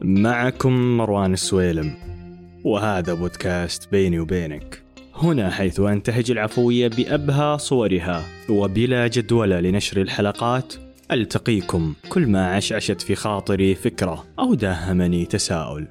معكم مروان السويلم وهذا بودكاست بيني وبينك. هنا حيث أنتهج العفوية بأبهى صورها وبلا جدولة لنشر الحلقات ألتقيكم كل ما عشعشت في خاطري فكرة أو داهمني تساؤل.